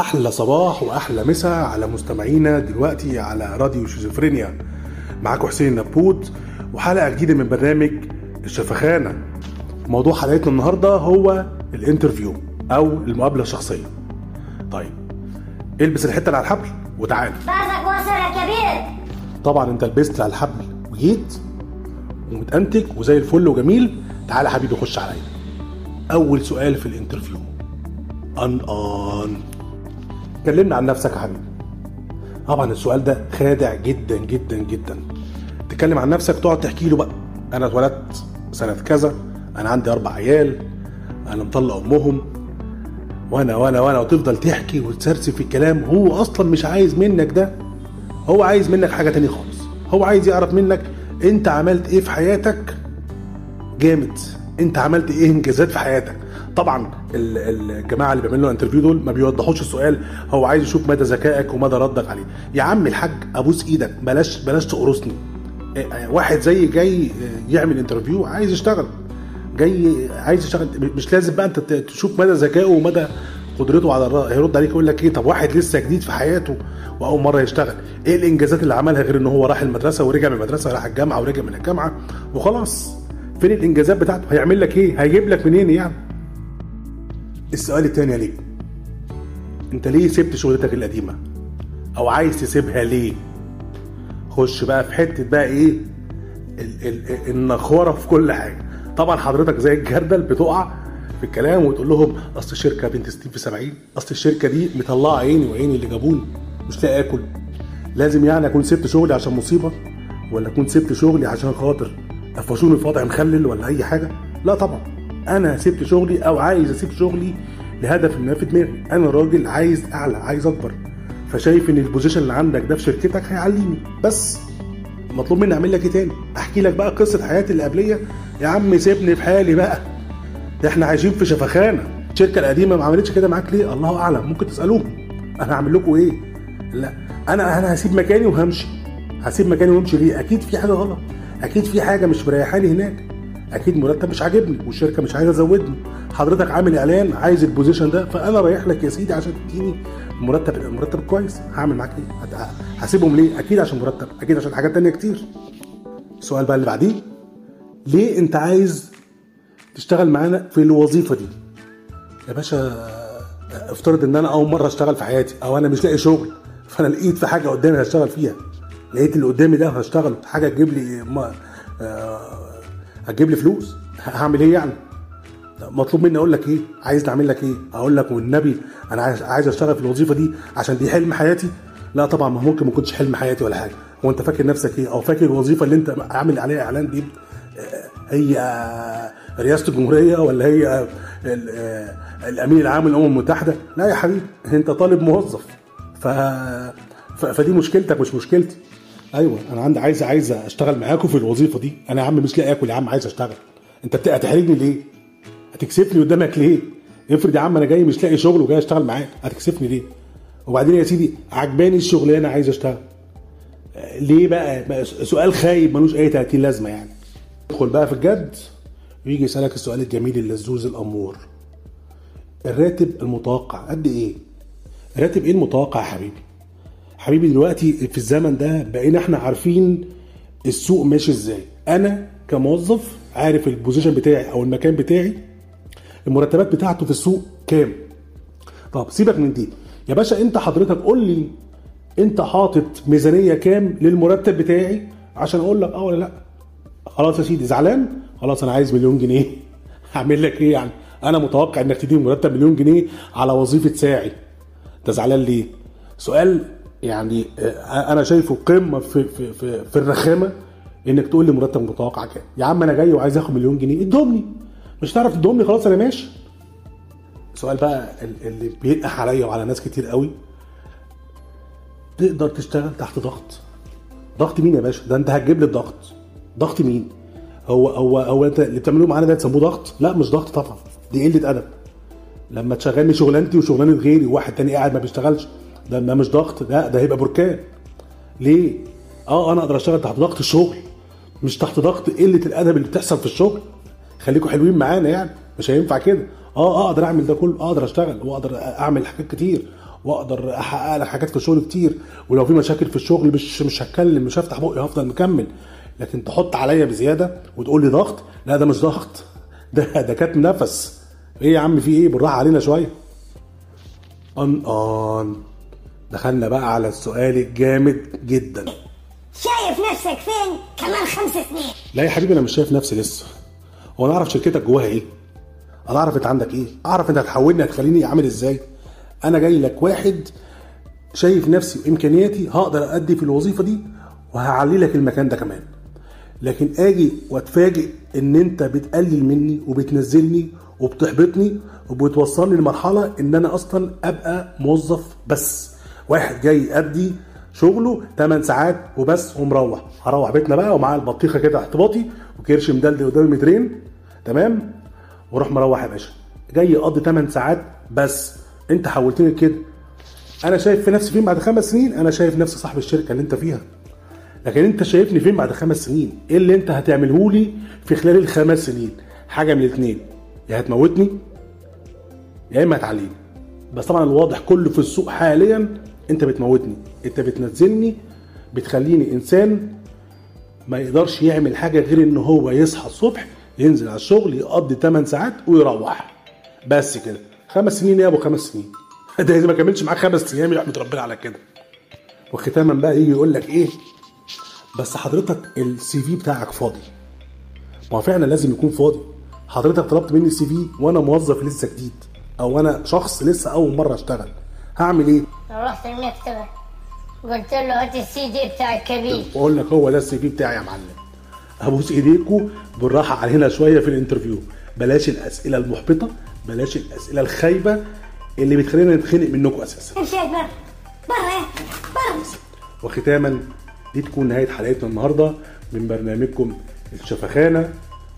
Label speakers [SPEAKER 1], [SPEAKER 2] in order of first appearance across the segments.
[SPEAKER 1] أحلى صباح وأحلى مسا على مستمعينا دلوقتي على راديو شيزوفرينيا. معاكم حسين نبوت وحلقة جديدة من برنامج الشفخانة. موضوع حلقتنا النهارده هو ال interview أو المقابلة الشخصية. طيب البس الحتة اللي على الحبل وتعالى.
[SPEAKER 2] بعدك وصل يا كبير.
[SPEAKER 1] طبعا أنت لبست على الحبل وجيت ومتأنتك وزي الفل وجميل. تعالى حبيبي خش عليا. أول سؤال في الانترفيو. أن أن. كلمنا عن نفسك يا طبعا السؤال ده خادع جدا جدا جدا. تتكلم عن نفسك تقعد تحكي له بقى. أنا اتولدت سنة كذا أنا عندي أربع عيال أنا مطلق أمهم. وأنا وأنا وأنا وتفضل تحكي وتسرسي في الكلام. هو أصلا مش عايز منك ده. هو عايز منك حاجة تانية خالص. هو عايز يعرف منك أنت عملت إيه في حياتك جامد. انت عملت إيه انجازات في حياتك؟ طبعا ال- الجماعة اللي بيعملوا interview دول ما بيوضحوش السؤال هو عايز يشوف مدى ذكائك ومدى ردك عليه. يا عم الحاج ابوس إيدك بلاش بلاش تقرصني. آه، آه، واحد زي جاي آه، يعمل interview عايز يشتغل. جاي عايز يشتغل. مش لازم بقى انت تشوف مدى ذكائه ومدى قدرته على الرد هيرد عليك يقول لك إيه طب واحد لسه جديد في حياته وأول مرة يشتغل. إيه الانجازات اللي عملها غير ان هو راح المدرسة ورجع من المدرسة راح الجامعة ورجع من الجامعة وخلاص؟ فين الإنجازات بتاعته؟ هيعمل لك إيه؟ هيجيب لك منين يعني؟ السؤال التاني ليه؟ أنت ليه سبت شغلتك القديمة؟ أو عايز تسيبها ليه؟ خش بقى في حتة بقى إيه؟ ال- ال- النخورة في كل حاجة. طبعا حضرتك زي الجردل بتقع في الكلام وتقول لهم أصل الشركة بنت 60 في 70 أصل الشركة دي مطلعة عيني وعيني اللي جابوني مش لاقي آكل. لازم يعني أكون سبت شغلي عشان مصيبة ولا أكون سبت شغلي عشان خاطر؟ قفشوني في وضع مخلل ولا أي حاجة؟ لا طبعا. أنا سبت شغلي أو عايز أسيب شغلي لهدف ما في دماغي أنا راجل عايز أعلى عايز أكبر. فشايف إن البوزيشن اللي عندك ده في شركتك هيعليني. بس مطلوب مني أعمل لك إيه تاني؟ أحكي لك بقى قصة حياتي اللي قبلية. يا عم سيبني في حالي بقى. ده إحنا عايشين في شفخانة. الشركة القديمة ما عملتش كده معاك ليه؟ الله أعلم. ممكن تسألوهم. أنا هعمل لكم إيه؟ لا. أنا أنا هسيب مكاني وهمشي. هسيب مكاني وامشي ليه؟ أكيد في حاجة غلط. أكيد في حاجة مش مريحاني هناك. أكيد مرتب مش عاجبني والشركة مش عايزة تزودني. حضرتك عامل إعلان عايز البوزيشن ده فأنا رايح لك يا سيدي عشان تديني مرتب مرتب كويس. هعمل معاك إيه؟ هسيبهم ليه؟ أكيد عشان مرتب أكيد عشان حاجات تانية كتير. السؤال بقى اللي بعديه ليه أنت عايز تشتغل معانا في الوظيفة دي؟ يا باشا افترض إن أنا أول مرة أشتغل في حياتي أو أنا مش لاقي شغل فأنا لقيت في حاجة قدامي هشتغل فيها. لقيت اللي قدامي ده هشتغل حاجة تجيب لي ما آه، هتجيب لي فلوس؟ هعمل إيه يعني؟ مطلوب مني أقول لك إيه؟ عايز أعمل لك إيه؟ أقول لك والنبي أنا عايز عايز أشتغل في الوظيفة دي عشان دي حلم حياتي؟ لا طبعا ما ممكن ما يكونش حلم حياتي ولا حاجة. هو انت فاكر نفسك إيه؟ أو فاكر الوظيفة اللي أنت عامل عليها إعلان دي؟ آه، هي رئاسة الجمهورية ولا هي آه، ال- الأمين العام للأمم المتحدة؟ لا يا حبيبي أنت طالب موظف. ف... فدي مشكلتك مش مشكلتي. أيوه أنا عندي عايز عايز أشتغل معاكم في الوظيفة دي. أنا يا عم مش لاقي آكل يا عم عايز أشتغل. أنت هتحرجني ليه؟ هتكسفني قدامك ليه؟ افرض يا عم أنا جاي مش لاقي شغل وجاي أشتغل معاك هتكسفني ليه؟ وبعدين يا سيدي عجباني الشغلانة عايز أشتغل. ليه بقى؟ سؤال خايب ملوش أي 30 لازمة يعني. ادخل بقى في الجد ويجي يسألك السؤال الجميل اللذوذ الأمور. الراتب المتوقع قد إيه؟ راتب إيه المتوقع يا حبيبي؟ حبيبي دلوقتي في الزمن ده بقينا إحنا عارفين السوق ماشي إزاي. أنا كموظف عارف البوزيشن بتاعي أو المكان بتاعي. المرتبات بتاعته في السوق كام؟ طب سيبك من دي. يا باشا انت حضرتك قول لي انت حاطط ميزانية كام للمرتب بتاعي عشان أقول لك آه ولا لا. خلاص يا سيدي زعلان؟ خلاص أنا عايز مليون جنيه. هعمل لك إيه يعني؟ أنا متوقع انك تديني مرتب مليون جنيه على وظيفة ساعي. انت زعلان ليه؟ سؤال يعني آه، أنا شايفه قمة في في في, في الرخامة إنك تقول لي مرتب متوقع كام. يا عم أنا جاي وعايز آخد مليون جنيه. ادهم لي مش هتعرف تدهم لي خلاص أنا ماشي. سؤال بقى ال- اللي بينقح عليا وعلى ناس كتير قوي. تقدر تشتغل تحت ضغط. ضغط مين يا باشا؟ ده أنت هتجيب لي الضغط. ضغط مين؟ هو هو هو أنت اللي بتعملوه معانا ده تسموه ضغط؟ لا مش ضغط طبعا. دي قلة أدب. لما تشغلني شغلانتي وشغلانة غيري وواحد تاني قاعد ما بيشتغلش ده ده مش ضغط ده ده هيبقى بركان. ليه؟ آه أنا أقدر أشتغل تحت ضغط الشغل مش تحت ضغط قلة الأدب اللي بتحصل في الشغل. خليكم حلوين معانا يعني مش هينفع كده. آه أقدر أعمل ده كله أقدر أشتغل وأقدر أعمل حاجات كتير وأقدر أحقق لك حاجات في الشغل كتير. ولو في مشاكل في الشغل مش مش هتكلم مش هفتح بقي هفضل مكمل. لكن تحط عليا بزيادة وتقول لي ضغط لا ده مش ضغط. ده ده كاتم نفس. إيه يا عم في إيه؟ بالراحة علينا شوية. ان ان دخلنا بقى على السؤال الجامد جدا.
[SPEAKER 2] شايف نفسك فين؟ كمان خمس سنين.
[SPEAKER 1] لا يا حبيبي أنا مش شايف نفسي لسه. هو أنا أعرف شركتك جواها إيه؟ أنا أعرف أنت عندك إيه؟ أعرف أنت هتحولني هتخليني عامل إزاي؟ أنا جاي لك واحد شايف نفسي وإمكانياتي هقدر ادي في الوظيفة دي وهعلي لك المكان ده كمان. لكن آجي وأتفاجئ إن أنت بتقلل مني وبتنزلني وبتحبطني وبتوصلني لمرحلة إن أنا أصلا أبقى موظف بس. واحد جاي يأدي شغله 8 ساعات وبس ومروح. هروح بيتنا بقى ومعاه البطيخة كده احتباطي وكرش مدلدل قدامي مترين تمام؟ وأروح مروح يا باشا. جاي يقضي 8 ساعات بس. انت حولتني كده أنا شايف في نفسي فين بعد خمس سنين؟ أنا شايف نفسي صاحب الشركة اللي انت فيها. لكن انت شايفني فين بعد خمس سنين؟ إيه اللي انت هتعمله لي في خلال الخمس سنين؟ حاجة من الاثنين يا هتموتني يا إما هتعليني. بس طبعا الواضح كله في السوق حاليا انت بتموتني انت بتنزلني بتخليني انسان ما يقدرش يعمل حاجة غير ان هو يصحى الصبح ينزل على الشغل يقضي 8 ساعات ويروح. بس كده. خمس سنين يا ابو خمس سنين. ده ما كملش معاك خمس أيام يحمد ربنا على كده. وختاما بقى يجي يقول لك إيه؟ بس حضرتك السي في بتاعك فاضي. ما هو فعلا لازم يكون فاضي. حضرتك طلبت مني ال CV وأنا موظف لسه جديد أو أنا شخص لسه أول مرة أشتغل. هعمل إيه؟
[SPEAKER 2] رحت المكتبة. قلت له هات السي دي بتاع الكبير.
[SPEAKER 1] واقول لك هو ده ال CV بتاعي يا معلم. أبوس ايديكوا بالراحة علينا شوية في ال interview. بلاش الأسئلة المحبطة بلاش الأسئلة الخايبة اللي بتخلينا نتخنق منكم أساسا.
[SPEAKER 2] امشي بره بره بره.
[SPEAKER 1] وختاما دي تكون نهاية حلقتنا النهارده من برنامجكم الشفخانة.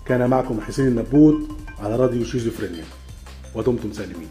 [SPEAKER 1] كان معكم حسين النبوت على راديو شيزوفرينيا. ودمتم سالمين